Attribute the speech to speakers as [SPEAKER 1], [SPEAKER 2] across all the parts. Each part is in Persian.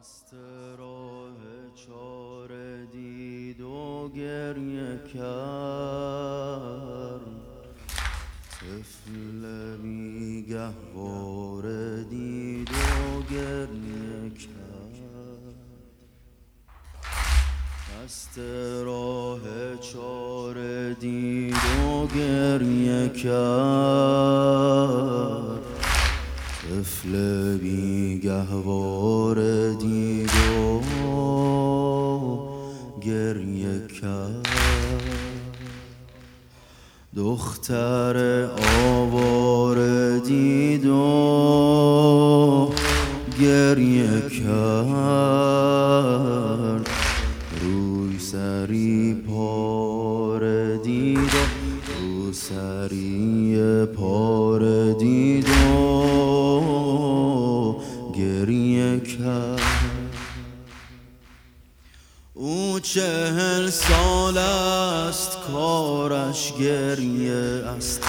[SPEAKER 1] دست راه چار دید و گریه کرد. طفل بیگهوار دید و گریه کرد. دست راه چار دید و گریه کرد. طفل بیگهوار دید و گریه کرد. دختر آوار دید و گریه کرد. او چهل سال است کارش گریه است.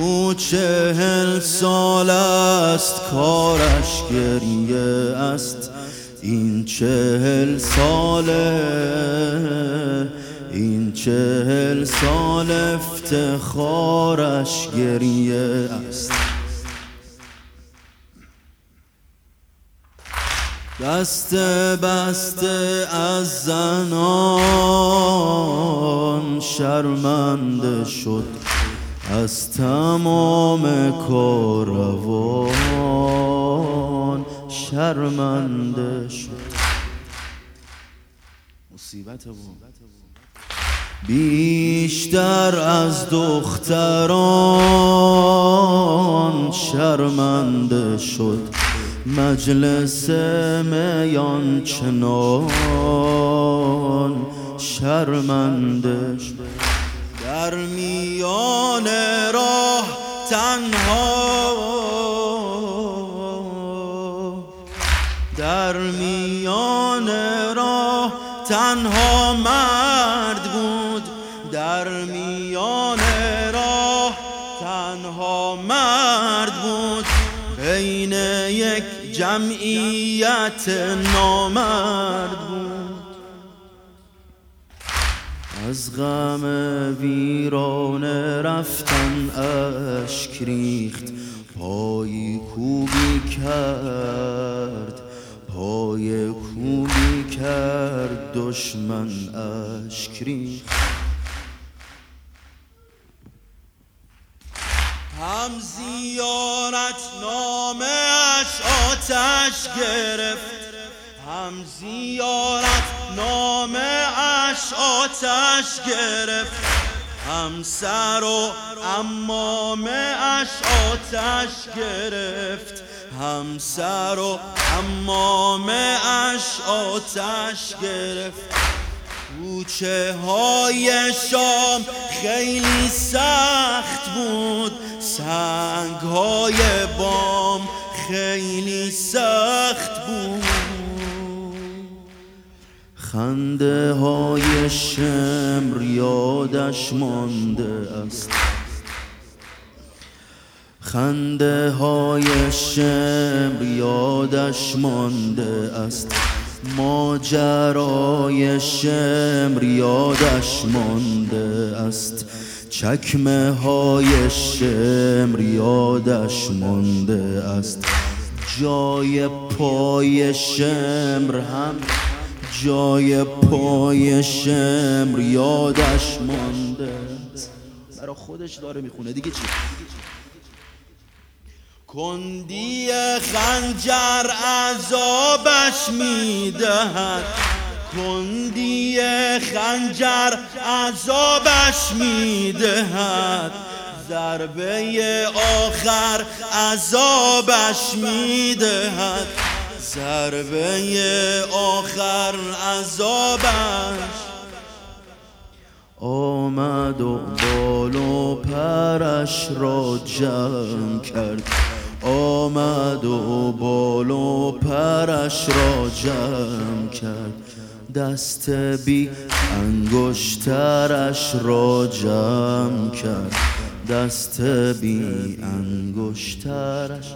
[SPEAKER 1] او چهل سال است کارش گریه است. این چهل ساله این چهل سال افتخارش گریه است. دست بسته از زنان شرمنده شد. از تمام کاروان شرمنده شد. مصیبت بیشتر از دختران شرمنده شد. مجلس میان چنان شرمنده. شد در میان راه تنها. در میان راه تنها مرد بود. در میان راه تنها مرد بود. بین یک جمعیت نامرد بود. از غم ویران رفتن اشک ریخت. پای کوبی کرد. پای کوبی کرد. دشمن اشک ریخت. هم زیارت نامش آتش گرفت. هم زیارت نامش آتش گرفت. هم سر و امامش آتش گرفت. هم سر و امامش آتش گرفت. کوچه های شام خیلی سخت. بود سنگ های بام خیلی سخت بود. خنده های شمر یادش مانده است. خنده های شمر یادش مانده است. ماجرای شمر یادش مانده است. چکمه های شمر یادش مانده است. جای پای شمر هم جای پای شمر یادش مانده است. برا خودش داره می‌خونه. دیگه چی؟ کندی خنجر عذابش می‌دهد. کندی خنجر عذابش می‌دهد. ضربه آخر عذابش می‌دهد. ضربه آخر عذابش آمد و بال و پرش را جمع کرد. آمد و بال و پرش را جمع کرد. دست بی انگشترش را جمع کرد. دست بی انگشترش.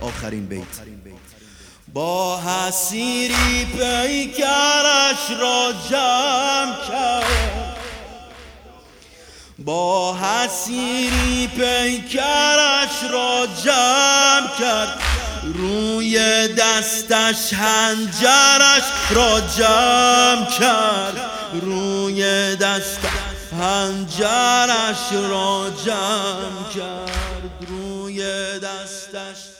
[SPEAKER 1] آخرین بیت. با حسیری پیکرش را جمع کرد. با حسیری پیکرش را جمع کرد. روی دستش هنجرش را جمع کرد. روی دستش هنجرش را جمع کرد. روی دستش